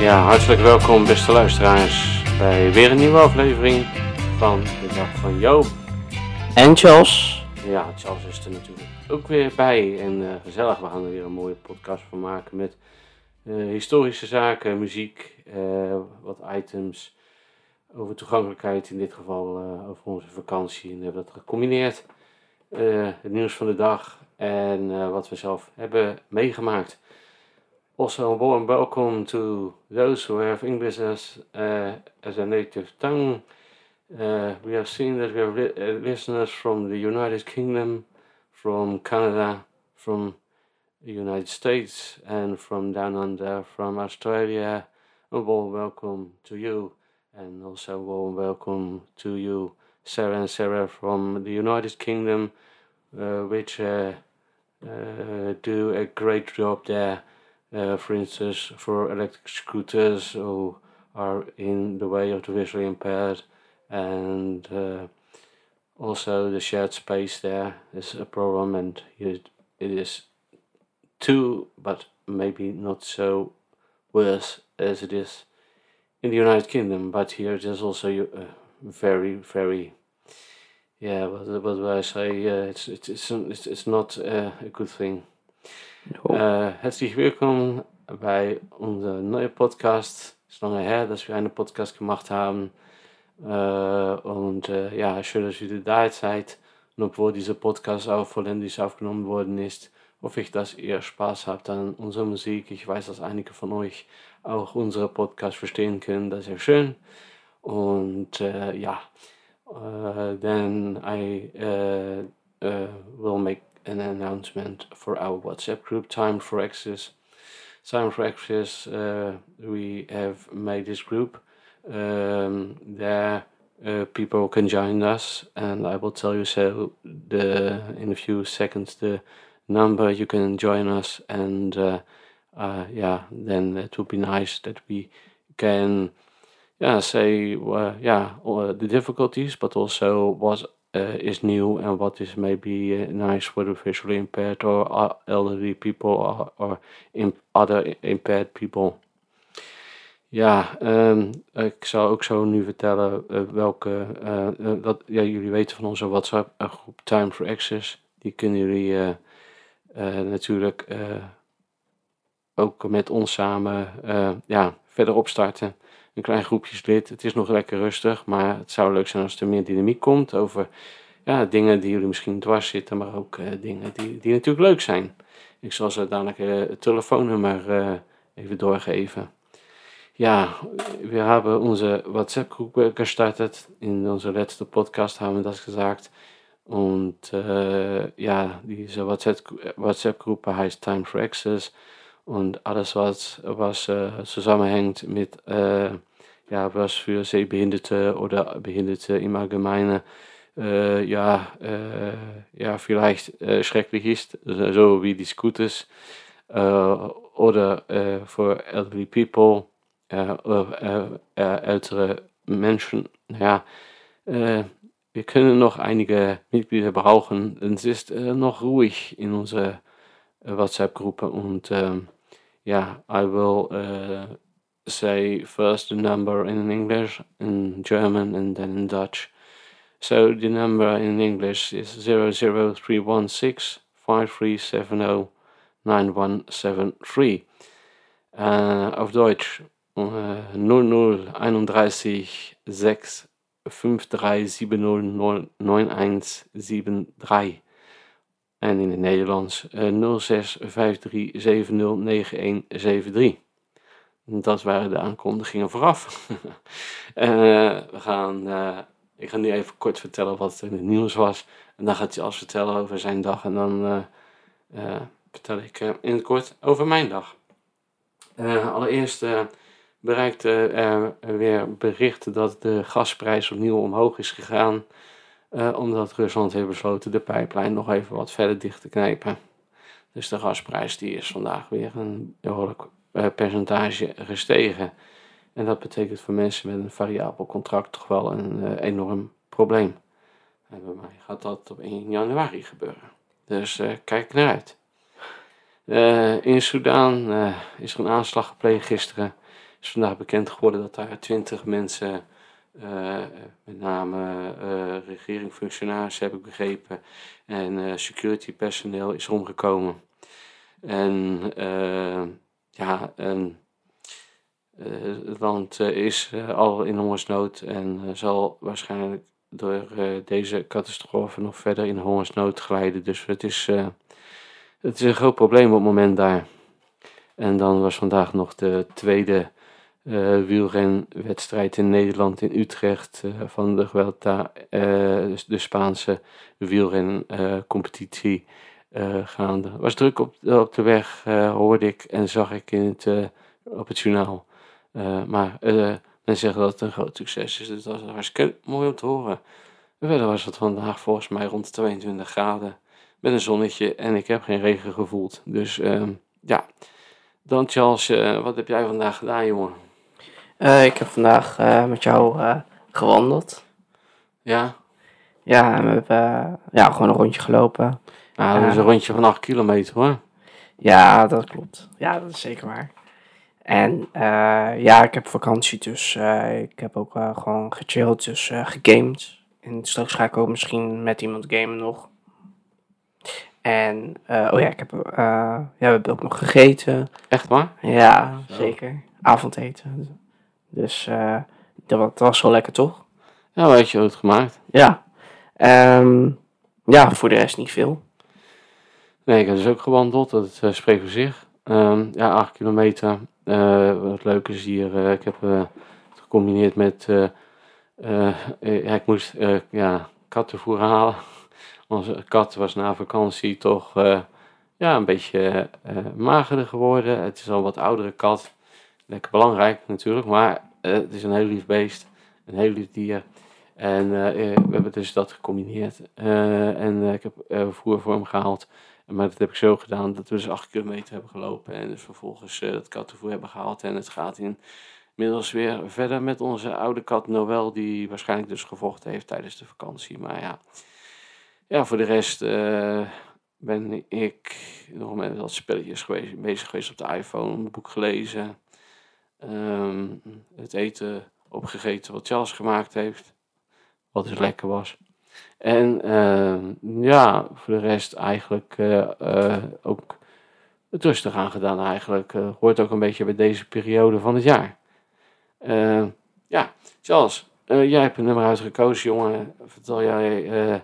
Ja, hartelijk welkom beste luisteraars bij weer een nieuwe aflevering van de Dag van Joop. En Charles. Ja, Charles is er natuurlijk ook weer bij en eh, gezellig. We gaan er weer een mooie podcast van maken met eh, historische zaken, muziek, eh, wat items over toegankelijkheid, in dit geval over onze vakantie. En we hebben dat gecombineerd. Het nieuws van de dag en wat we zelf hebben meegemaakt. Also, a warm welcome to those who have English as, uh, as a native tongue. Uh, we have seen that we have li- uh, listeners from the United Kingdom, from Canada, from the United States, and from down under, from Australia. A warm welcome to you, and also a warm welcome to you, Sarah and Sarah from the United Kingdom, uh, which uh, uh, do a great job there. Uh, for instance, for electric scooters who are in the way of the visually impaired, and uh, also the shared space there is a problem, and it, is too, but maybe not so worse as it is in the United Kingdom. But here it is also uh, very, very, yeah. What, what do I say? It's it's it's it's, it's not uh, a good thing. Äh, herzlich willkommen bei unserer neuen Podcast. Es ist lange her, dass wir einen Podcast gemacht haben. Äh, und äh, ja, schön, dass ihr da seid. Und obwohl dieser Podcast auch volländig aufgenommen worden ist, hoffe ich, dass ihr Spaß habt an unserer Musik. Ich weiß, dass einige von euch auch unsere Podcast verstehen können. Das ist ja schön. Und äh, ja, then I äh, äh, will make an announcement for our WhatsApp group, Time for Access. Time for Access, uh, we have made this group. Um, there, uh, people can join us, and I will tell you so the in a few seconds the number you can join us, and uh, uh, yeah, then it would be nice that we can, yeah, say, yeah, the difficulties, but also what uh, is new and what is maybe uh, nice for the visually impaired or uh, elderly people or, in other impaired people. Ja, ehm, ik zal ook zo nu vertellen eh, welke, eh, eh, dat, ja, jullie weten van onze WhatsApp eh, groep Time for Access. Die kunnen jullie eh, eh, natuurlijk eh, ook met ons samen eh, ja, verder opstarten. Een klein groepjeslid. Het is nog lekker rustig, maar het zou leuk zijn als er meer dynamiek komt over ja, dingen die jullie misschien dwars zitten, maar ook eh, dingen die, die natuurlijk leuk zijn. Ik zal zo dadelijk eh, het telefoonnummer eh, even doorgeven. Ja, we hebben onze WhatsApp-groep gestartet. In onze letzte Podcast wir das gesagt. Und äh, ja, diese WhatsApp- WhatsApp-Gruppe heißt Time for Access. Und alles, äh, zusammenhängt mit, äh, ja, was für Sehbehinderte oder Behinderte im Allgemeinen, äh, ja, äh, ja, vielleicht äh, schrecklich ist, so wie die Scooters, äh, oder äh, für elderly people, äh, ältere Menschen, ja, wir können noch einige Mitglieder brauchen. Es ist noch ruhig in unserer WhatsApp-Gruppe und ähm, ja, I will say first the number in English, in German, and then in Dutch. So the number in English is 00316 5370 9173. Uh, auf Deutsch uh, 0031 6 53709173. En in het Nederlands uh, 06 53709173. Dat waren de aankondigingen vooraf. uh, we gaan, uh, ik ga nu even kort vertellen wat er in het nieuws was. En dan gaat hij alles vertellen over zijn dag. En dan uh, vertel ik in het kort over mijn dag. allereerst bereikte er weer berichten dat de gasprijs opnieuw omhoog is gegaan. Omdat Rusland heeft besloten de pijplijn nog even wat verder dicht te knijpen. Dus de gasprijs die is vandaag weer een behoorlijk percentage gestegen. En dat betekent voor mensen met een variabel contract toch wel een uh, enorm probleem. En bij mij gaat dat op 1 januari gebeuren. Dus kijk naar uit. in Soudaan is er een aanslag gepleegd gisteren. is vandaag bekend geworden dat daar twintig mensen, eh, met name uh, regeringsfunctionarissen heb ik begrepen, en security personeel is omgekomen. En ja, het land is al in hongersnood en zal waarschijnlijk door deze catastrofe nog verder in hongersnood glijden. Dus het is, het is een groot probleem op het moment daar. En dan was vandaag nog de tweede wielrenwedstrijd in Nederland in Utrecht van de Vuelta, de Spaanse wielrencompetitie gaande. Het was druk op, op de weg, hoorde ik en zag ik in het, op het journaal. maar men zegt dat het een groot succes is, dus dat was hartstikke mooi om te horen. Verder was het vandaag volgens mij rond 22 graden met een zonnetje en ik heb geen regen gevoeld. Dus ehm, ja, dan Charles, uh, wat heb jij vandaag gedaan, jongen? Uh, ik heb vandaag uh, met jou gewandeld. Ja? Ja, we hebben ja, gewoon een rondje gelopen. Nou, dat is een rondje van 8 kilometer hoor. Ja, dat klopt. Ja, dat is zeker waar. En ja, ik heb vakantie, dus ik heb ook gewoon gechilled, dus gegamed. En straks ga ik ook misschien met iemand gamen nog. En, oh ja, ik heb, ja, we hebben ook nog gegeten. Echt waar? Ja, zeker. Avondeten. Dus dat, was wel lekker, toch? Ja, had je het gemaakt? Ja. Um, ja, voor de rest niet veel. Nee, ik heb dus ook gewandeld. Dat uh, spreekt voor zich. Um, ja, acht kilometer. wat leuk is hier, ik heb het gecombineerd met, ik moest ja, kattenvoer halen. Onze kat was na vakantie toch ja, een beetje magerder geworden. Het is al een wat oudere kat. Lekker belangrijk natuurlijk, maar het is een heel lief beest. Een heel lief dier. En we hebben dus dat gecombineerd. en ik heb voer voor hem gehaald. Maar dat heb ik zo gedaan dat we dus 8 kilometer hebben gelopen. En dus vervolgens dat kattenvoer hebben gehaald. En het gaat in, inmiddels weer verder met onze oude kat Noël. Die waarschijnlijk dus gevochten heeft tijdens de vakantie. Maar ja, ja, voor de rest uh, ben ik nog met wat spelletjes geweest, bezig geweest op de iPhone, een boek gelezen, um, het eten opgegeten wat Charles gemaakt heeft, wat dus lekker was. En uh, ja, voor de rest eigenlijk uh, ook het rustig aangedaan eigenlijk. hoort ook een beetje bij deze periode van het jaar. ja, Charles, jij hebt een nummer uitgekozen, jongen. Vertel jij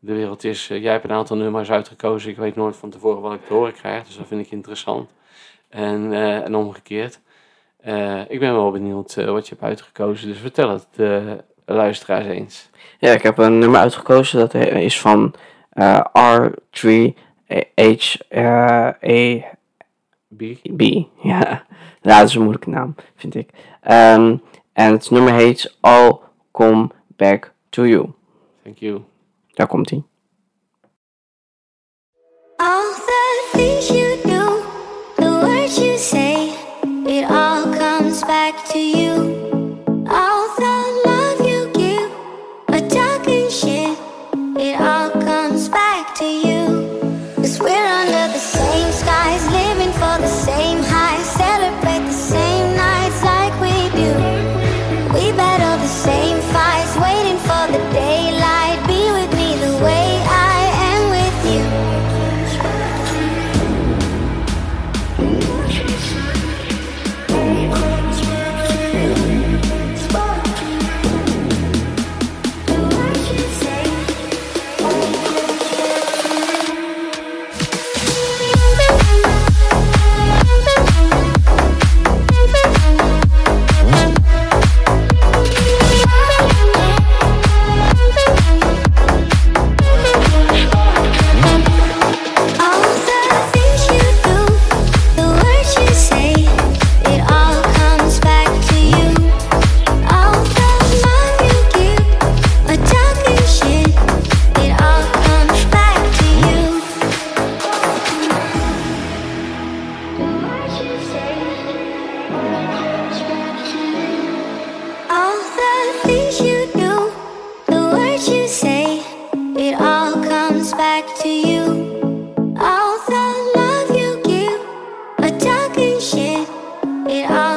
de wereld is. Eh, jij hebt een aantal nummers uitgekozen. Ik weet nooit van tevoren wat ik te horen krijg. Dus dat vind ik interessant. En, en omgekeerd. Ik ben wel benieuwd wat je hebt uitgekozen. Dus vertel het luisteraars eens. Ja, ik heb een nummer uitgekozen. Dat is van R3H A B. B. Ja. ja, dat is een moeilijke naam, vind ik. Um, en het nummer heet All Come Back to You. Thank you. Daar komt hij. All the things you do, the words you say, it all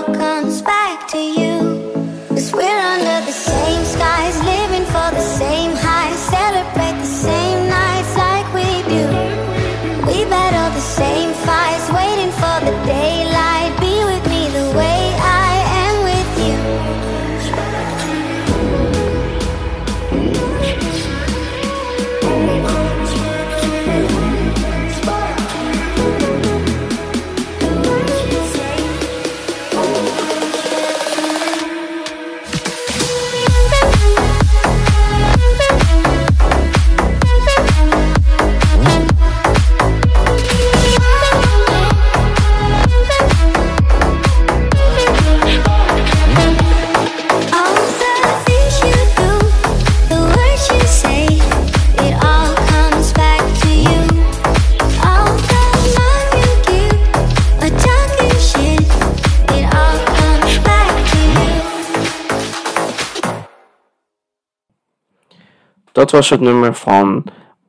dat was het nummer van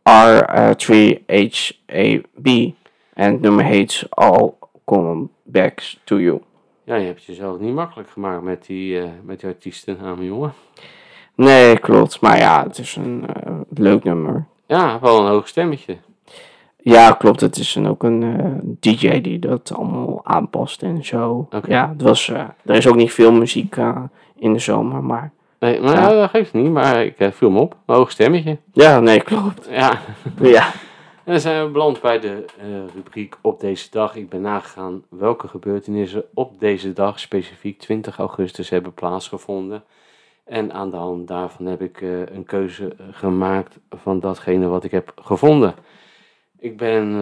R3HAB. En het nummer heet All Come Back to You. Ja, je hebt jezelf niet makkelijk gemaakt met die, eh met die artiestennaam, jongen. Nee, klopt. Maar ja, het is een eh, leuk nummer. Ja, wel een hoog stemmetje. Ja, klopt. Het is ook een eh, DJ die dat allemaal aanpast en zo. Ja, het was, er is ook niet veel muziek in de zomer, maar... Nee, maar Ja. ja, dat geeft niet, maar ik eh, viel me op. Een hoog stemmetje. Ja, nee, klopt. Ja. Ja. En dan zijn we beland bij de eh, rubriek op deze dag. Ik ben nagegaan welke gebeurtenissen op deze dag, specifiek 20 augustus, hebben plaatsgevonden. En aan de hand daarvan heb ik eh, een keuze gemaakt van datgene wat ik heb gevonden. Ik ben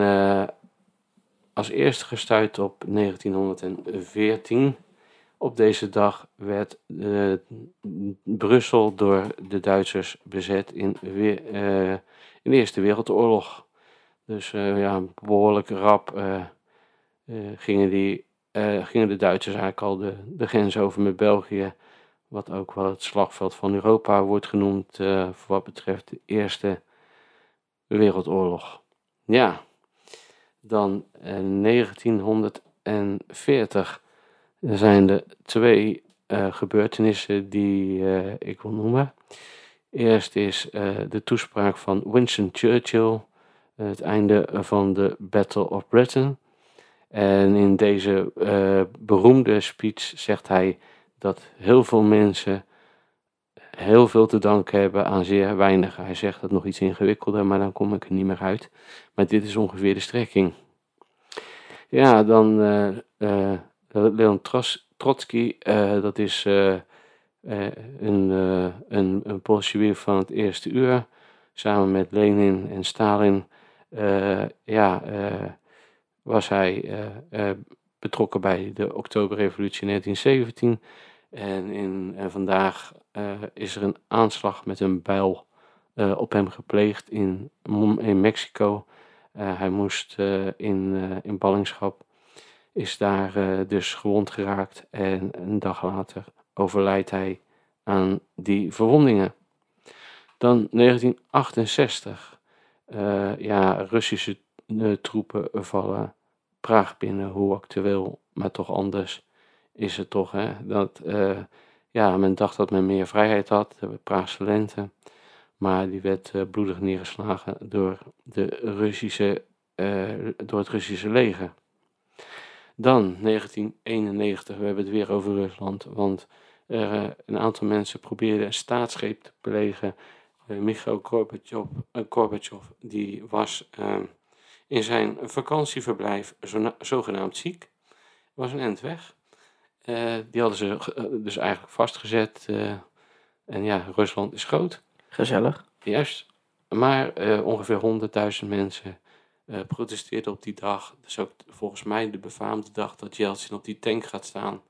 als eerste gestuurd op 1914. Op deze dag werd eh, Brussel door de Duitsers bezet in, eh, in de Eerste Wereldoorlog. Dus eh, ja, behoorlijk rap gingen, die, gingen de Duitsers eigenlijk al de, de grens over met België. Wat ook wel het slagveld van Europa wordt genoemd voor wat betreft de Eerste Wereldoorlog. Ja, dan eh, 1940 zijn er twee eh, gebeurtenissen die eh, ik wil noemen. Eerst is eh, de toespraak van Winston Churchill, het einde van de Battle of Britain. En in deze beroemde speech zegt hij dat heel veel mensen heel veel te danken hebben aan zeer weinig. Hij zegt dat nog iets ingewikkelder, maar dan kom ik er niet meer uit. Maar dit is ongeveer de strekking. Ja, dan Leon Trotsky, eh, dat is eh, eh, een, een, een van het eerste uur, samen met Lenin en Stalin. ja, was hij betrokken bij de Oktoberrevolutie in 1917. En, in, en vandaag is er een aanslag met een bijl op hem gepleegd in, in Mexico. Hij moest in, in ballingschap, is daar eh, dus gewond geraakt en een dag later overlijdt hij aan die verwondingen. Dan 1968. Eh, ja, Russische eh, troepen vallen Praag binnen, hoe actueel, maar toch anders is het toch. Hè? Dat, ja, men dacht dat men meer vrijheid had, de Praagse lente. Maar die werd bloedig neergeslagen door, de Russische, door het Russische leger. Dan 1991, we hebben het weer over Rusland, want eh, een aantal mensen probeerden een staatsgreep te plegen. Eh Michail Gorbachev, eh, Gorbachev, die was eh, in zijn vakantieverblijf zogenaamd ziek, was een eind weg. Die hadden ze dus eigenlijk vastgezet. en ja, Rusland is groot. Gezellig. Juist. Maar ongeveer 100.000 mensen eh, protesteerden op die dag. Is ook volgens mij de befaamde dag dat Yeltsin op die tank gaat staan.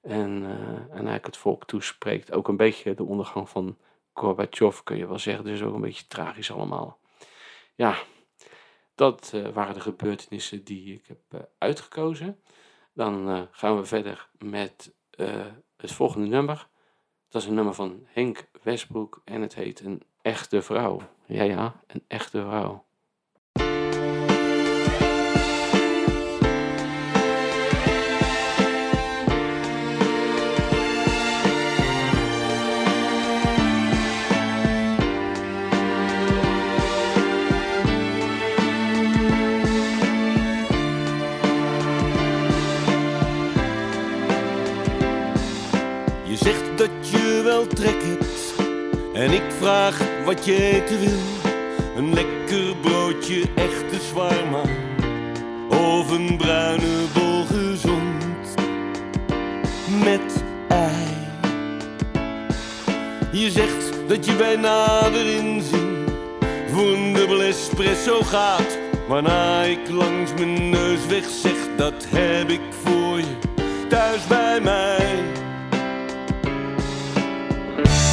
En, eh, en eigenlijk het volk toespreekt. Ook een beetje de ondergang van Gorbachev kun je wel zeggen. Dus ook een beetje tragisch allemaal. Ja, dat eh, waren de gebeurtenissen die ik heb uitgekozen. Dan gaan we verder met het volgende nummer. Dat is een nummer van Henk Westbroek en het heet Een Echte Vrouw. Ja, ja, een echte vrouw. Wat je eten wil. Een lekker broodje, echte zwarma of een bruine bol gezond met ei. Je zegt dat je bij nader inzien voor een dubbel espresso gaat. Waarna ik langs mijn neus weg zeg, dat heb ik voor je thuis bij mij.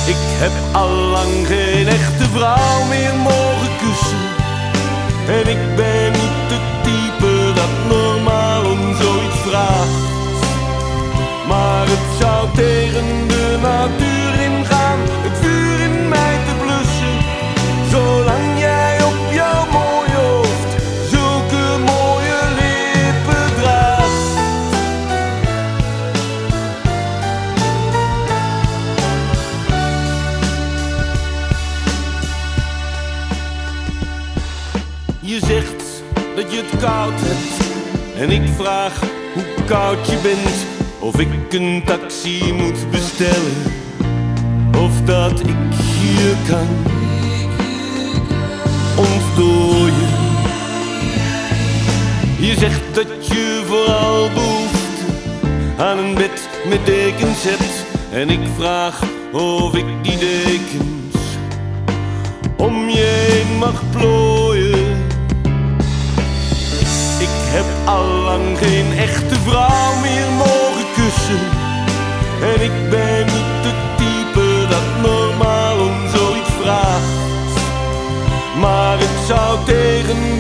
Ik heb allang geen echte vrouw meer mogen kussen. En ik ben niet de type dat normaal om zoiets vraagt. Maar het zou tegen de natuur En ik vraag hoe koud je bent. Of ik een taxi moet bestellen. Of dat ik je kan ontdooien. Je zegt dat je vooral behoefte aan een bed met dekens hebt. En ik vraag of ik die dekens om je heen mag plooien. Allang geen echte vrouw meer mogen kussen. En ik ben niet het type dat normaal om zoiets vraagt. Maar ik zou tegen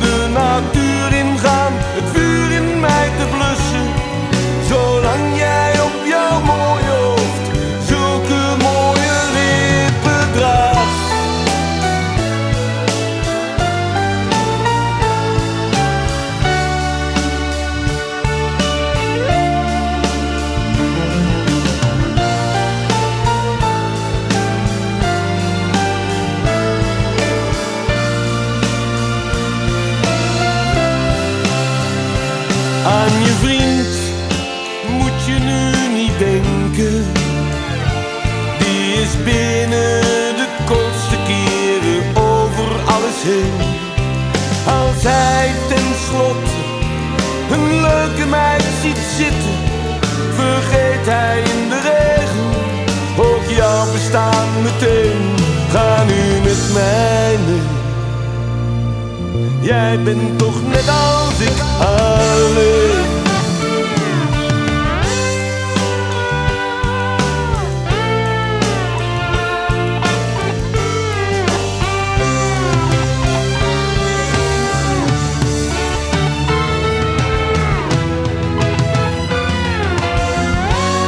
nu met mij mee. Jij bent toch net als ik alleen.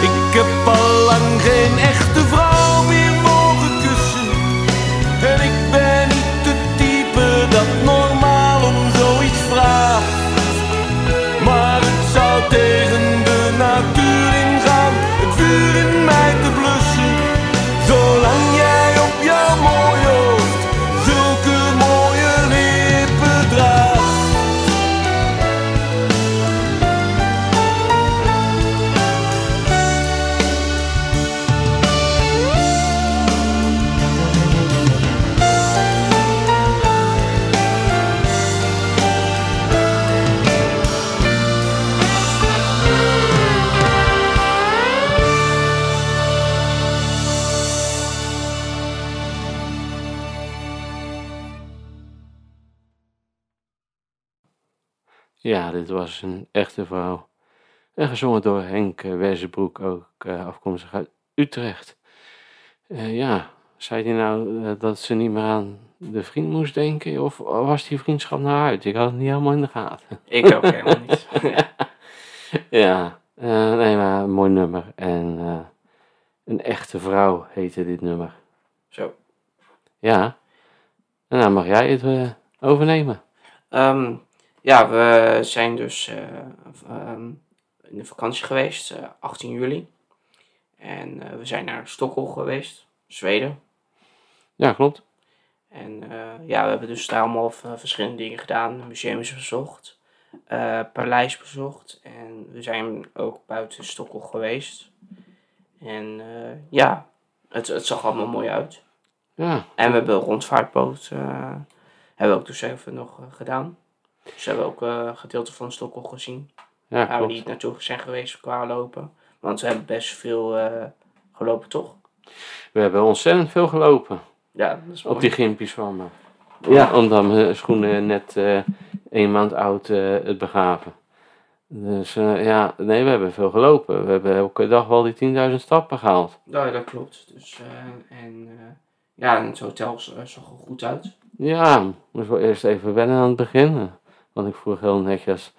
Ik heb al lang geen Een echte vrouw. En gezongen door Henk uh, Wezenbroek, ook eh, afkomstig uit Utrecht. Eh, ja, zei hij nou eh, dat ze niet meer aan de vriend moest denken? Of was die vriendschap nou uit? Ik had het niet helemaal in de gaten. Ik ook helemaal niet. ja, nee, maar een mooi nummer. En een echte vrouw heette dit nummer. Zo. Ja, en dan mag jij het overnemen. Ehm, ja, we zijn dus eh, ehm, in de vakantie geweest, eh, 18 juli. En eh, we zijn naar Stockholm geweest, Zweden. Ja, klopt. En eh, ja, we hebben dus daar allemaal verschillende dingen gedaan. Museums bezocht, eh, paleis bezocht. En we zijn ook buiten Stockholm geweest. En eh, ja, het, het zag allemaal mooi uit. Ja, En we hebben een rondvaartboot, eh, hebben we ook dus even nog eh, gedaan. Dus we hebben ook eh, een gedeelte van Stockholm gezien. ja Waar we niet naartoe zijn geweest qua lopen. Want we hebben best veel eh, gelopen, toch? We hebben ontzettend veel gelopen Ja, dat is op die gimpies van me. Ja, omdat mijn schoenen net eh een maand oud eh, het begaven. Dus eh, ja, nee, we hebben veel gelopen. We hebben elke dag wel die 10.000 stappen gehaald. Ja, dat klopt. Dus, eh, en eh, ja, en het hotel zag er goed uit. Ja, moest wel eerst even wennen aan het begin. Want ik vroeg heel netjes,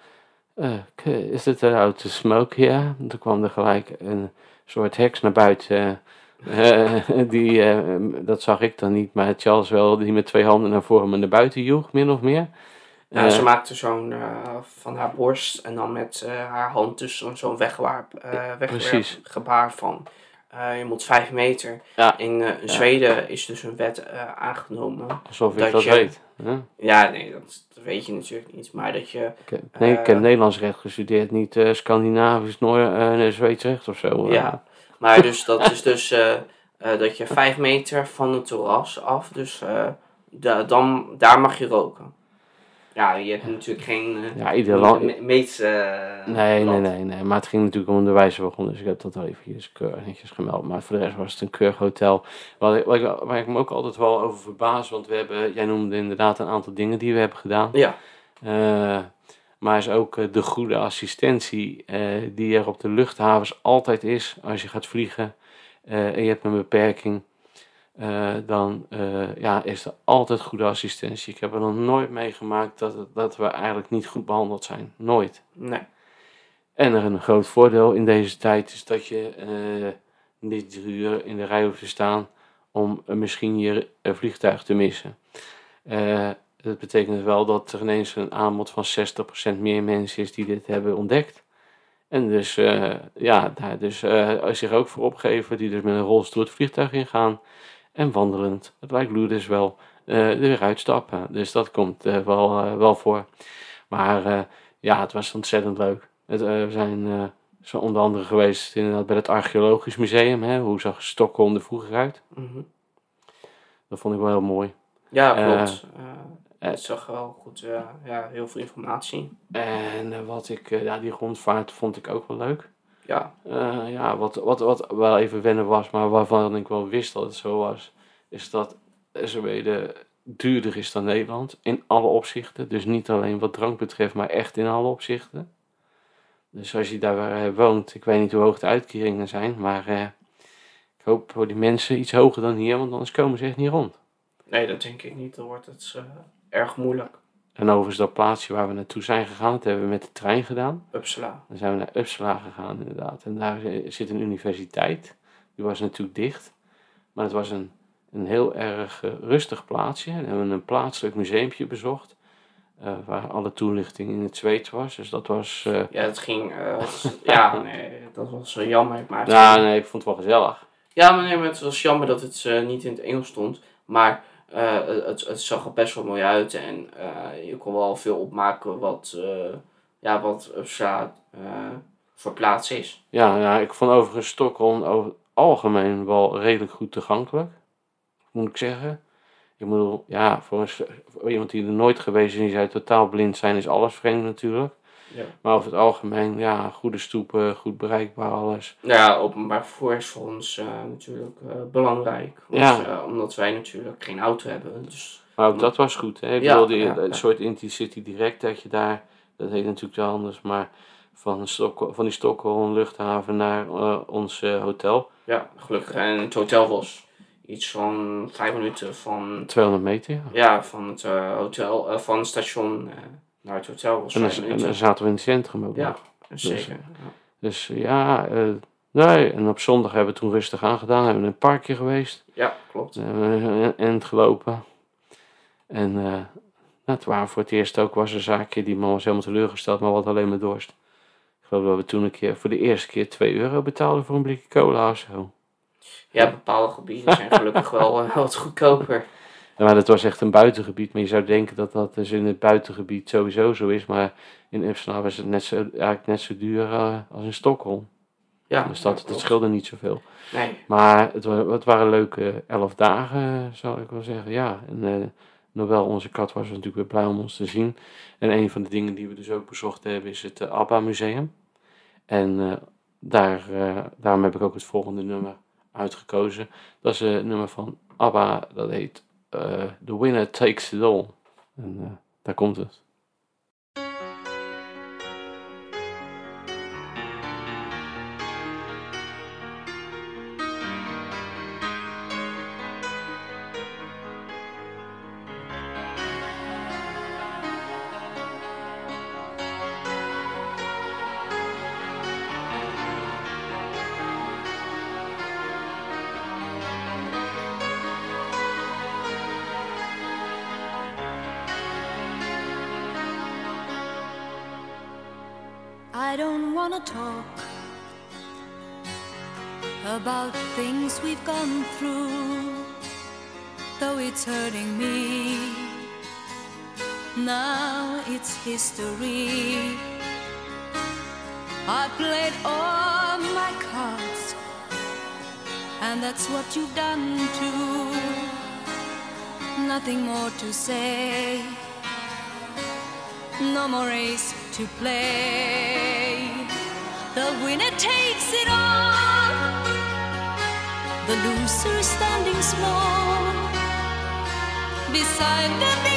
eh, is het allowed to smoke here? En toen kwam er gelijk een soort heks naar buiten. eh, die, eh, dat zag ik dan niet, maar Charles wel, die met twee handen naar voren me naar buiten joeg, min of meer. Eh, ze maakte zo'n van haar borst en dan met haar hand tussen zo'n Precies. gebaar van je moet vijf meter. Ja. In, eh, Zweden is dus een wet eh, aangenomen. alsof ik dat dat je- weet. hè? Ja, nee, dat, dat weet je natuurlijk niet. Maar dat je, Ik, heb- nee, ik heb Eh. Nederlands recht gestudeerd, niet Scandinavisch, Noor, Zweeds recht of zo. ja. Maar dus dat is dus dat je vijf meter van het terras af, dus da- dan, daar mag je roken. Ja, je hebt natuurlijk geen eh, Ja, ieder land. me- eh, Nee, nee, nee, nee. Maar het ging natuurlijk om de wijze dus ik heb dat wel even keurig netjes gemeld. Maar voor de rest was het een keurig hotel. Wat ik, waar ik me ook altijd wel over verbaas, want we hebben, jij noemde inderdaad een aantal dingen die we hebben gedaan. Ja, Eh, maar is ook de goede assistentie die er op de luchthavens altijd is als je gaat vliegen en je hebt een beperking. Eh, dan eh, ja, is er altijd goede assistentie. Ik heb er nog nooit meegemaakt dat, dat we eigenlijk niet goed behandeld zijn. Nooit. nee. En er een groot voordeel in deze tijd is dat je eh, niet drie uur in de rij hoeft te staan om misschien je vliegtuig te missen. Dat betekent wel dat er ineens een aanbod van 60% meer mensen is die dit hebben ontdekt. En dus, ja, daar dus zich ook voor opgeven, die dus met een rolstoel het vliegtuig ingaan. En wandelend, het lijkt Lourdes wel, eh, er weer uitstappen. Dus dat komt eh, wel, eh, wel voor. Maar ja, het was ontzettend leuk. Het, we zijn zo onder andere geweest inderdaad bij het Archeologisch Museum. Hè? Hoe zag Stockholm er vroeger uit? Mhm. Dat vond ik wel heel mooi. Ja, klopt. Het zag wel goed, ja, heel veel informatie. En wat ik, ja, die rondvaart vond ik ook wel leuk. Ja, Eh, ja, wat, wat, wat wel even wennen was, maar waarvan ik wel wist dat het zo was, is dat Zweden duurder is dan Nederland in alle opzichten. Dus niet alleen wat drank betreft, maar echt in alle opzichten. Dus als je daar eh, woont, ik weet niet hoe hoog de uitkeringen zijn, maar eh, ik hoop voor die mensen iets hoger dan hier, want anders komen ze echt niet rond. nee, dat denk ik niet. Dan wordt het erg moeilijk. En overigens dat plaatsje waar we naartoe zijn gegaan, dat hebben we met de trein gedaan. Uppsala. Dan zijn we naar Uppsala gegaan inderdaad. En daar zit een universiteit. Die was natuurlijk dicht. Maar het was een, een heel erg eh, rustig plaatsje. En hebben we een plaatselijk museumpje bezocht. eh, waar alle toelichting in het Zweeds was. Dus dat was... eh, Ja, het ging. eh, ja, nee, dat was eh, jammer. Maar ja, nee, ik vond het wel gezellig. Ja, maar, nee, maar het was jammer dat het eh, niet in het Engels stond. Maar eh, het, het zag er best wel mooi uit. En eh, je kon wel veel opmaken wat, eh ja, wat voor plaats is. Ja, ja, ik vond overigens Stockholm over het algemeen wel redelijk goed toegankelijk. Moet ik zeggen. Ik bedoel, ja, voor iemand die er nooit geweest is en die zou totaal blind zijn, is alles vreemd natuurlijk. Ja. Maar over het algemeen, ja, goede stoepen, goed bereikbaar, alles. Ja, openbaar vervoer is voor ons eh, natuurlijk eh, belangrijk. Want, Ja. eh, omdat wij natuurlijk geen auto hebben. Dus Maar ook dat was goed, hè. Ik Ja, het ja. soort Intercity direct dat je daar, dat heet natuurlijk wel anders, maar van, van die Stockholm luchthaven naar ons hotel, ja, gelukkig. En het hotel was iets van vijf minuten van, 200 meter. ja. ja, van het hotel, van het station naar het hotel was En, dan, en zaten we in het centrum ook Ja, nog. zeker. Ja. Dus ja, eh, nee. En op zondag hebben we toen rustig aangedaan. Hebben we in een parkje geweest. Ja, klopt. End gelopen. En eh, nou, het waren voor het eerst ook was een zaakje. Die man was helemaal teleurgesteld, maar wat alleen maar dorst. Ik geloof dat we toen een keer voor de eerste keer 2 euro betaalden voor een blikje cola of zo. Ja, bepaalde gebieden zijn gelukkig wel eh, wat goedkoper. Maar dat was echt een buitengebied. Maar je zou denken dat dat dus in het buitengebied sowieso zo is. Maar in Uppsala was het net zo, eigenlijk net zo duur eh, als in Stockholm. Ja, Dus dat, ja, dat scheelde niet zoveel. Nee, Maar het, wa- het waren leuke elf dagen, zou ik wel zeggen. Ja, en eh Noël, onze kat, was natuurlijk weer blij om ons te zien. En een van de dingen die we dus ook bezocht hebben is het eh, ABBA Museum. En daar, daarom heb ik ook het volgende nummer uitgekozen. Dat is een nummer van ABBA, dat heet The Winner Takes It All. En eh, daar komt het. Beside the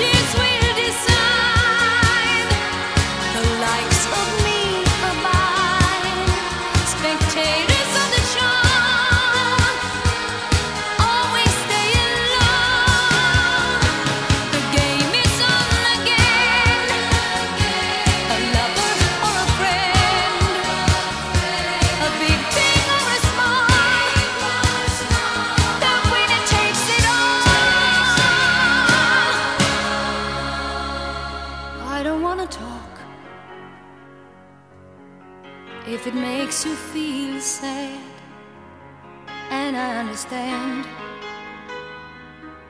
she's sweet.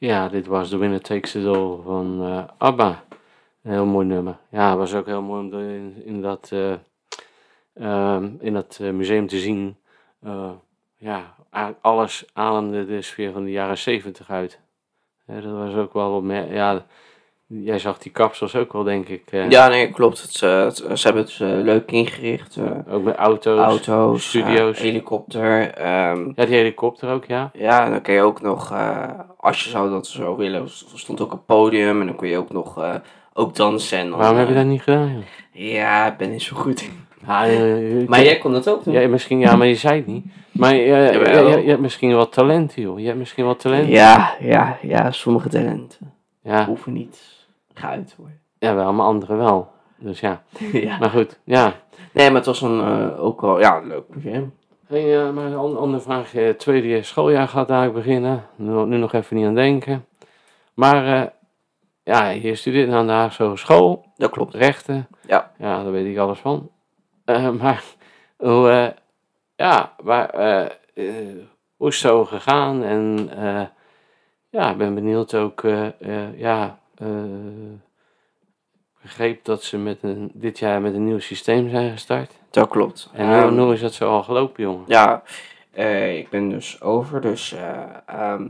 Ja, dit was The Winner Takes It All van eh, ABBA. Een heel mooi nummer. Ja, het was ook heel mooi om in, dat, eh, ehm, in dat eh, museum te zien. Ja, alles ademde de sfeer van de jaren zeventig uit. Dat was ook wel opmer- Ja, jij zag die kapsels ook wel, denk ik. eh, Ja, nee, klopt. Het, eh, het- ze hebben het eh, leuk ingericht. Ook met auto's, auto's, studio's. helikopter. ehm, ja, die helikopter ook, ja. ja, en dan kun je ook nog, als je zou dat zo willen, er stond ook een podium en dan kun je ook nog ook dansen. En dan, Waarom heb je dat niet gedaan? joh? Ja, ik ben niet zo goed in. Ja, Maar jij kon dat ook doen. ja, misschien, ja, maar je zei het niet. Maar je, je, je hebt misschien wel talent, joh. Je hebt misschien wel talent. Ja, ja, ja, sommige talenten Ja, hoeven niet geuit te worden. ja wel, maar anderen wel. Dus ja, ja. maar goed, ja. Nee, maar het was een, eh, ook wel, ja, leuk museum. Hey, eh, maar een an- andere vraag. eh, tweede jaar schooljaar gaat daar beginnen. Nu, nu nog even niet aan denken. Maar eh, ja, je studeert aan de Haagse Hogeschool. Dat klopt. Rechten. Ja. Ja, daar weet ik alles van. Eh, maar hoe, eh, ja, maar, hoe is het zo gegaan? En eh, ja, ik ben benieuwd ook, eh, eh, ja, begreep dat ze met een, dit jaar met een nieuw systeem zijn gestart. Dat klopt. En Ehm, hoe, hoe is dat zo al gelopen, jongen? Ja, eh, ik ben dus over, dus eh, ehm,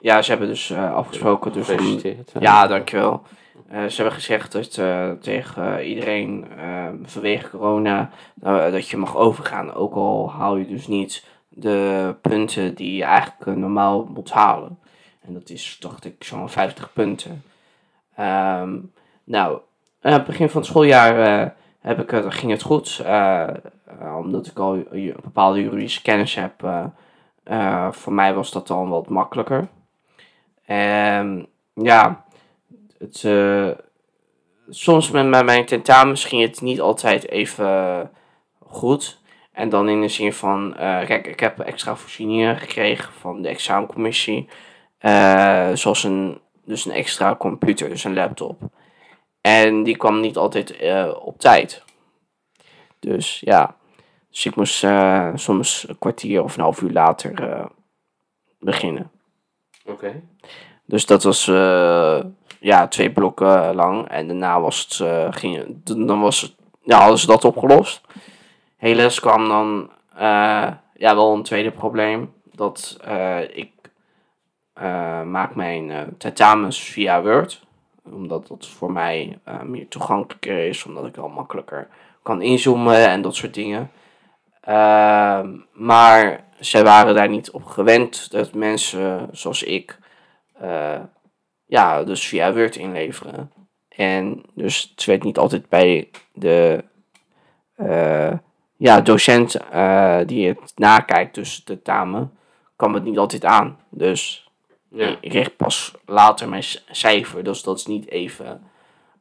ja, ze hebben dus eh, afgesproken. Dus om, ja, dankjewel. Eh, ze hebben gezegd dat eh, tegen eh, iedereen ehm, vanwege corona eh, dat je mag overgaan, ook al haal je dus niet de punten die je eigenlijk eh, normaal moet halen. En dat is, dacht ik, zo'n 50 punten. Ehm, nou, aan het begin van het schooljaar eh, heb ik, het- ging het goed, eh, eh, omdat ik al een bepaalde juridische kennis heb. voor mij was dat dan wat makkelijker. En ja, het, soms met mijn tentamens ging het niet altijd even goed. En dan in de zin van, kijk, ik heb extra voorzieningen gekregen van de examencommissie. zoals een, dus een extra computer, dus een laptop. En die kwam niet altijd eh, op tijd. Dus ja, dus ik moest eh, soms een kwartier of een half uur later eh, beginnen. Oké. Dus dat was ja, twee blokken lang. En daarna was het, ging, dan was het, ja, hadden ze dat opgelost. Helaas kwam dan ja, wel een tweede probleem. Dat ik maak mijn eh, tentamens via Word. Omdat dat voor mij eh, meer toegankelijker is. Omdat ik al makkelijker kan inzoomen en dat soort dingen. Ehm, maar zij waren daar niet op gewend dat mensen zoals ik eh, ja, dus via Word inleveren. En dus het werd niet altijd bij de eh, ja, docent eh, die het nakijkt, dus de tame, kwam het niet altijd aan. Dus Ja. ik kreeg pas later mijn cijfer, dus dat is niet even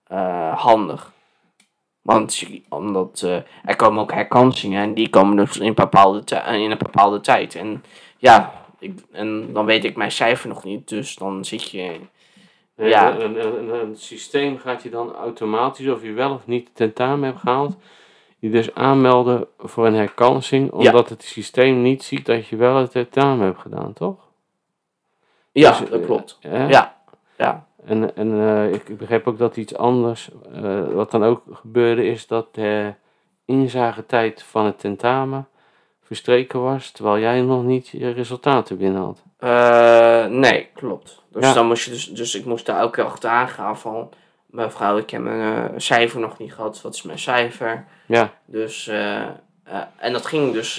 eh, handig. Want omdat eh, er komen ook herkansingen en die komen dus in, bepaalde ti- in een bepaalde tijd. En ja, ik, en dan weet ik mijn cijfer nog niet, dus dan zit je. Ja. Een, een, een, een systeem gaat je dan automatisch, of je wel of niet tentamen hebt gehaald, je dus aanmelden voor een herkansing, omdat het systeem niet ziet dat je wel het tentamen hebt gedaan, toch? Ja, Dus, dat eh, klopt. Ja. Ja, ja, En, en eh, ik, ik begreep ook dat iets anders, eh, wat dan ook gebeurde, is dat de inzagetijd van het tentamen verstreken was, terwijl jij nog niet je resultaten binnen had. Eh, nee, klopt. Dus Ja. dan moest je dus, dus ik moest daar elke keer achteraan gaan van, mevrouw, ik heb mijn cijfer nog niet gehad, wat is mijn cijfer? Ja, Dus, en dat ging dus,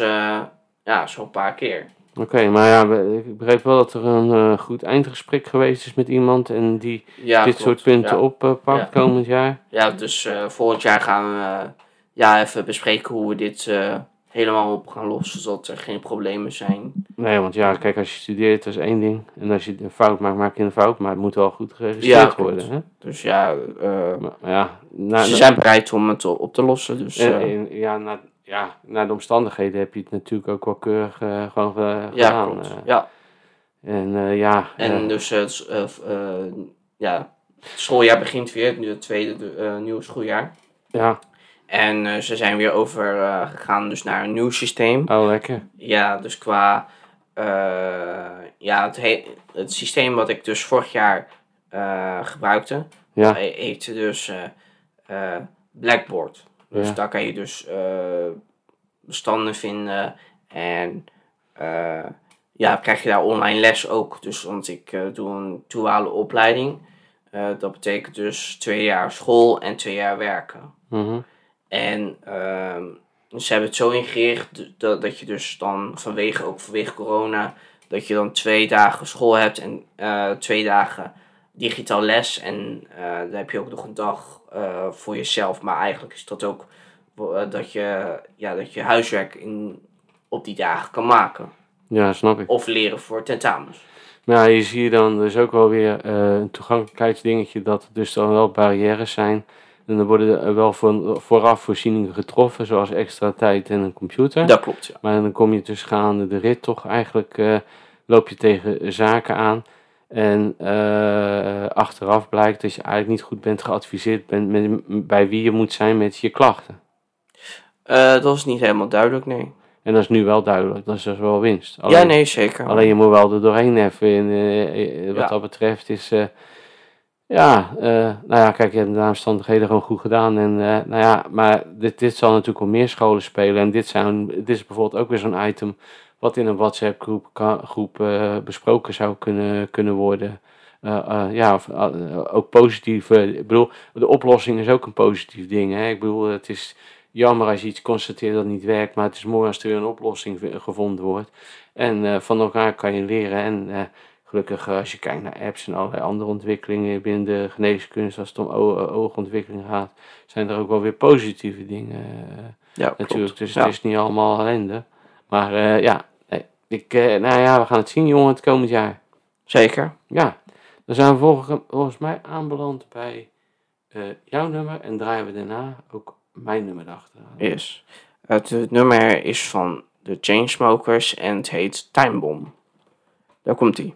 ja, zo'n paar keer. Oké, maar ja, ik begreep wel dat er een eh, goed eindgesprek geweest is met iemand en die Ja, dit klopt. soort punten ja. oppakt Ja. komend jaar. Ja, dus eh, volgend jaar gaan we eh, ja, even bespreken hoe we dit eh, helemaal op gaan lossen, zodat er geen problemen zijn. Nee, want ja, kijk, als je studeert, dat is één ding. En als je een fout maakt, maak je een fout. Maar het moet wel goed geregistreerd worden. Hè? Dus ja, eh, Maar, ja, na, ze na- zijn bereid om het op te lossen. Dus, eh, eh, ja, na, ja, naar de omstandigheden heb je het natuurlijk ook wel keurig eh, gewoon eh, ja, gedaan. klopt. eh. ja. en ja, En dus het ja, het schooljaar begint weer, nu het tweede de, nieuwe schooljaar. ja, En ze zijn weer over eh, gegaan dus naar een nieuw systeem. oh lekker. Ja, dus qua ja, het, he- het systeem wat ik dus vorig jaar gebruikte, Ja, he- heette dus eh, Dus daar kan je dus eh, bestanden vinden en eh, ja, krijg je daar online les ook. Dus want ik eh, doe een duale opleiding. Dat betekent dus twee jaar school en twee jaar werken. mhm. En ehm, ze hebben het zo ingericht dat, dat je dus dan vanwege, ook vanwege corona, dat je dan twee dagen school hebt en twee dagen digitaal les. En dan heb je ook nog een dag eh, voor jezelf. Maar eigenlijk is dat ook eh, dat, je, ja, dat je huiswerk in, op die dagen kan maken. Ja, snap ik. Of leren voor tentamens. Ja, je ziet dan dus ook wel weer een toegankelijkheidsdingetje dat er dus dan wel barrières zijn. En dan worden er wel voor, vooraf voorzieningen getroffen, zoals extra tijd en een computer. Dat klopt, ja. Maar dan kom je dus gaande de rit toch eigenlijk, loop je tegen zaken aan. En eh, achteraf blijkt dat je eigenlijk niet goed bent geadviseerd bent met, bij wie je moet zijn met je klachten. Eh, dat is niet helemaal duidelijk, nee. En dat is nu wel duidelijk, dat is dus wel winst. Alleen, ja, nee, zeker. Alleen je moet wel er doorheen even. En, eh, wat Ja. dat betreft is. ja, nou ja, kijk, je hebt de omstandigheden gewoon goed gedaan. En, nou ja, maar dit, dit zal natuurlijk op meer scholen spelen. En dit, zijn, dit is bijvoorbeeld ook weer zo'n item. Wat in een WhatsApp-groep ka- groep, eh, besproken zou kunnen, kunnen worden. Eh, eh, ja, of, ook positief. ik bedoel, de oplossing is ook een positief ding. Hè? Ik bedoel, het is jammer als je iets constateert dat niet werkt. Maar het is mooi als er weer een oplossing gevonden wordt. En van elkaar kan je leren. En gelukkig als je kijkt naar apps en allerlei andere ontwikkelingen binnen de geneeskunst, als het om oogontwikkeling gaat, zijn er ook wel weer positieve dingen ja, klopt. natuurlijk. Dus ja. het is niet allemaal ellende. Maar ja, ik, eh, nou ja, we gaan het zien jongen het komend jaar. Zeker. Ja, dan zijn we volgens, volgens mij aanbeland bij eh, jouw nummer en draaien we daarna ook mijn nummer achteraan. Yes. Het, het nummer is van de Chainsmokers en het heet Time Bomb. Daar komt ie.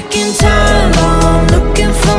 Taking time I'm looking for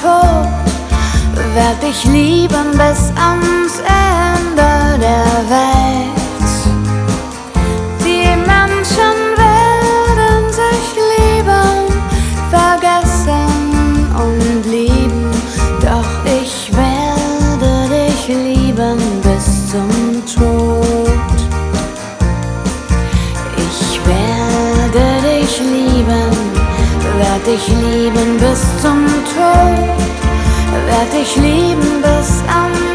Tod, werd dich lieben bis ans Ende der Welt. Die Menschen werden sich lieben, vergessen und lieben, doch ich werde dich lieben bis zum Tod. Ich werde dich lieben, werd dich lieben bis zum Tod, werd dich lieben bis ans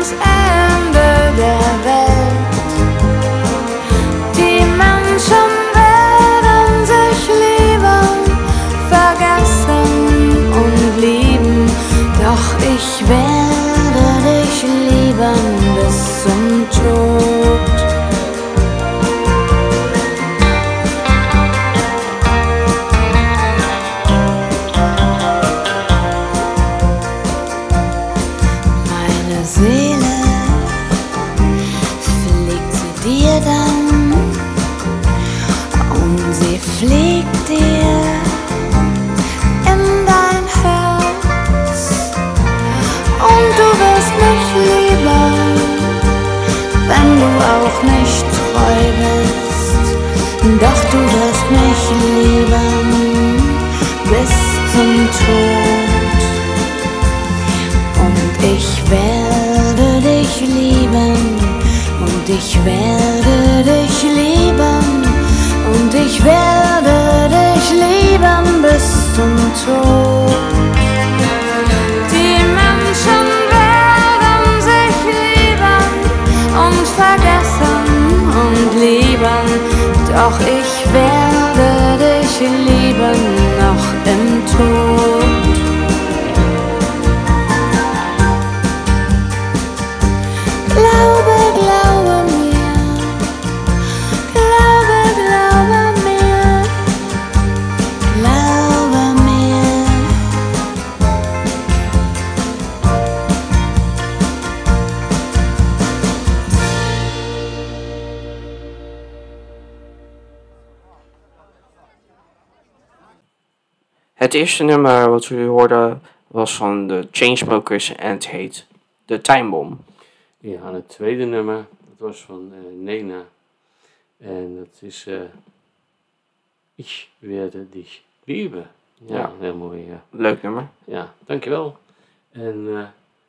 Het eerste nummer wat we hoorden was van de Chainsmokers en het heet De Time Bomb. Ja, en het tweede nummer, dat was van eh, Nena. En dat is eh Ich werde dich lieben. Ja, Ja. heel mooi. Ja, Leuk nummer. ja dankjewel. En eh,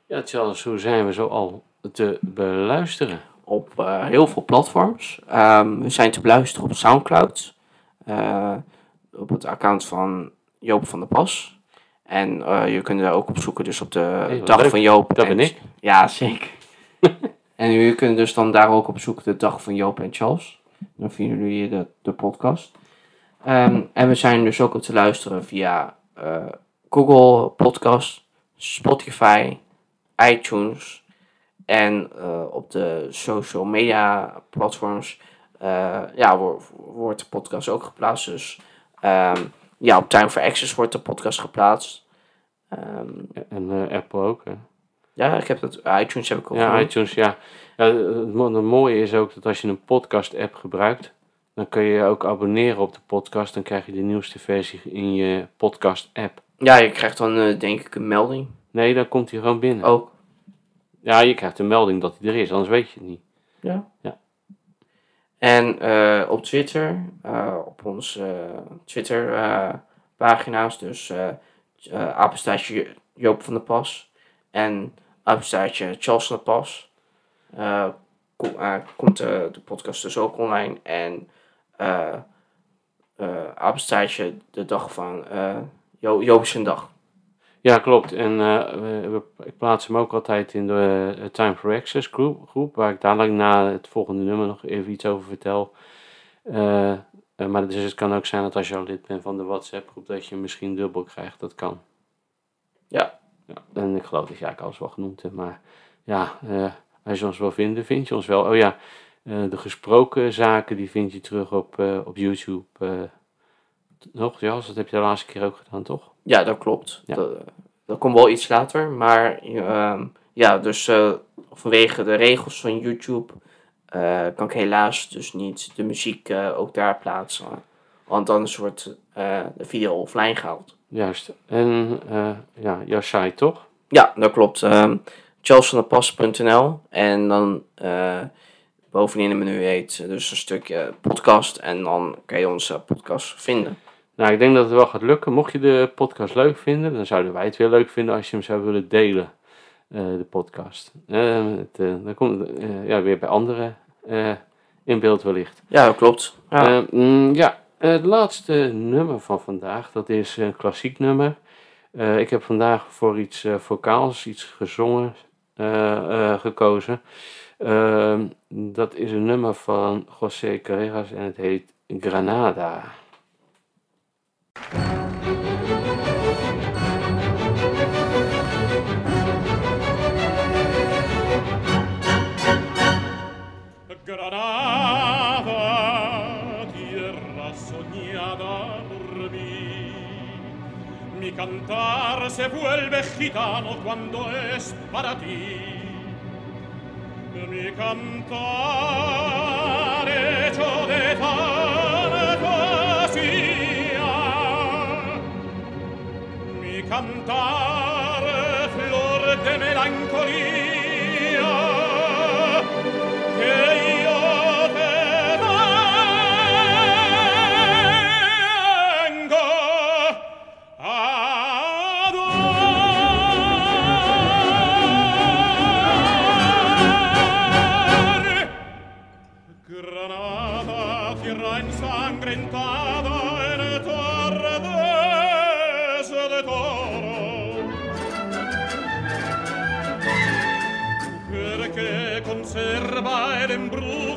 ja, Charles, hoe zijn we zo al te beluisteren? Op heel veel platforms. Ehm, we zijn te beluisteren op Soundcloud. op het account van Joop van der Pas. En eh, je kunt er ook op zoeken dus op de dag leuk. van Joop. Dat en- ben ik. Ja, zeker. en jullie kunnen dus dan daar ook op zoeken de dag van Joop en Charles. Dan vinden jullie de, de podcast. Ehm, en we zijn dus ook op te luisteren via eh, Google Podcast, Spotify, iTunes en eh, op de social media platforms ja, wo- wordt de podcast ook geplaatst. Dus ehm, ja, op Time for Access wordt de podcast geplaatst. Ehm, En eh, Apple ook. Hè? ja, ik heb dat, iTunes heb ik ook Ja, iTunes, ja. ja het, mo- het mooie is ook dat als je een podcast-app gebruikt, dan kun je je ook abonneren op de podcast. Dan krijg je de nieuwste versie in je podcast-app. Ja, je krijgt dan eh, denk ik een melding Nee, dan komt hij gewoon binnen. ook. Ja, je krijgt een melding dat hij er is, anders weet je het niet. Ja. Ja. En eh, op Twitter, eh, op onze Twitter eh, pagina's, dus eh uh, apenstaartje Joop van der Pas en apenstaartje Charles van der Pas, ko- komt de podcast dus ook online. En apenstaartje de dag van jo Joop zijn dag. Ja, klopt. En we, we- ik plaats hem ook altijd in de eh, Time for Access groep, groep, waar ik dadelijk na het volgende nummer nog even iets over vertel. Eh, maar dus het kan ook zijn dat als je al lid bent van de WhatsApp groep, dat je misschien dubbel krijgt. Dat kan. Ja. ja. En ik geloof dat je eigenlijk alles wel genoemd hebt. Maar ja, als je ons wil vinden, vind je ons wel. Oh ja, de gesproken zaken, die vind je terug op, op YouTube. Eh nog, Jas, dat heb je de laatste keer ook gedaan, toch? Ja, dat klopt. Ja. Dat, dat komt wel iets later. Maar ehm, ja, dus eh, vanwege de regels van YouTube eh, kan ik helaas dus niet de muziek eh, ook daar plaatsen. Want anders wordt eh, de video offline gehaald. Juist. En eh, ja, jouw site toch? Ja, dat klopt. Charlesvanderpas.nl en dan eh, bovenin het menu heet dus een stukje podcast en dan kan je onze podcast vinden. Nou, ik denk dat het wel gaat lukken. Mocht je de podcast leuk vinden, dan zouden wij het weer leuk vinden als je hem zou willen delen, eh, de podcast. Eh, het, eh, dan komt het ja, weer bij anderen in beeld wellicht. Ja, dat klopt. Ja. Mm, ja het laatste nummer van vandaag, dat is een klassiek nummer. Ik heb vandaag voor iets vocaals, iets gezongen, gekozen. Ehm, dat is een nummer van José Carreras en het heet Granada. Granada, tierra soñada por mí. Mi cantar se vuelve gitano cuando es para ti. Mi cantar hecho de cantare, flor de melancolía. l'embruno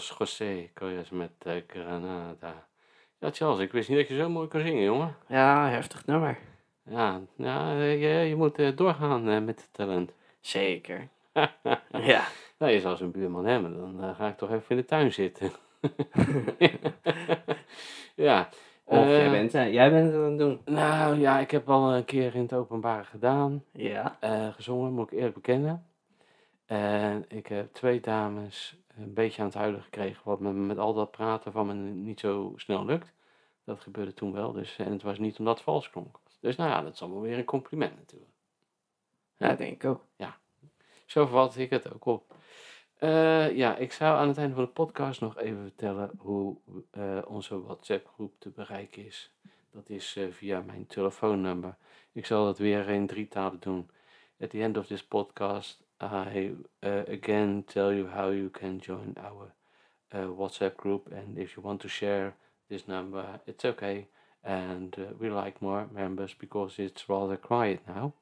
was José met Granada. Ja, Charles, ik wist niet dat je zo mooi kan zingen, jongen. Ja, heftig nummer. Ja, ja je, je moet eh, doorgaan eh, met het talent. Zeker. Ja. Nou, je zal zo'n buurman hebben, dan eh, ga ik toch even in de tuin zitten. ja. Of jij, bent, jij bent het aan het doen. Nou ja, ik heb al een keer in het openbaar gedaan. Ja. gezongen, moet ik eerlijk bekennen. En ik heb twee dames een beetje aan het huilen gekregen. Wat me met al dat praten van me niet zo snel lukt. Dat gebeurde toen wel. Dus, en het was niet omdat het vals klonk. Dus nou ja, dat is allemaal weer een compliment natuurlijk. Ja, denk ik ook. Zo vat ik het ook op. Eh, ja, ik zou aan het einde van de podcast nog even vertellen hoe eh, onze WhatsApp-groep te bereiken is. Dat is eh, via mijn telefoonnummer. Ik zal dat weer in drie talen doen. At the end of this podcast, I uh, again tell you how you can join our uh, WhatsApp group. And if you want to share this number, it's okay. And uh, we like more members because it's rather quiet now.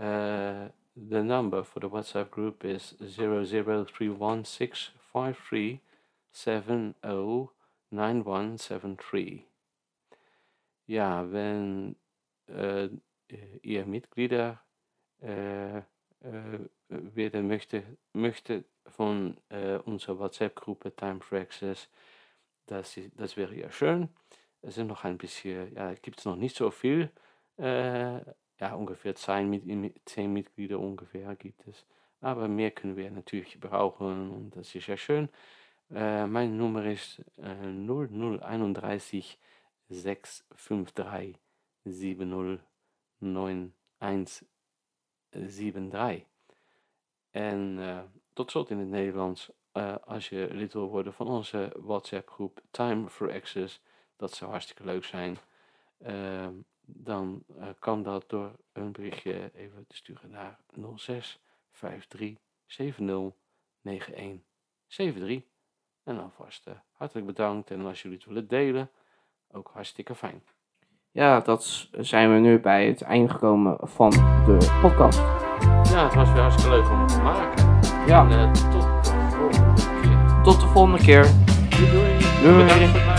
Uh, the number for the WhatsApp group is 0031653709173. Ja, wenn äh, ihr Mitglieder äh, werden möchte, möchte von äh, unserer WhatsApp-Gruppe Time for Access, das, das wäre ja schön. Es sind noch ein bisschen, ja, gibt es noch nicht so viel. Äh, ja, ungefähr zehn, Mit- zehn Mitglieder ungefähr gibt es. Aber mehr können wir natürlich brauchen und das ist ja schön. Äh, meine Nummer ist äh, 0031 653 709173. En eh, tot slot in het Nederlands, eh, als je lid wil worden van onze WhatsApp groep Time for Access, dat zou hartstikke leuk zijn. Ehm, dan eh, kan dat door een berichtje even te sturen naar 06 53 70 91 73. En alvast hartelijk bedankt. En als jullie het willen delen, ook hartstikke fijn. Ja, dat zijn we nu bij het einde gekomen van de podcast. Ja, het was weer hartstikke leuk om te maken. Ja. En eh, tot de volgende keer. Tot de volgende keer. Doei doei. Doei.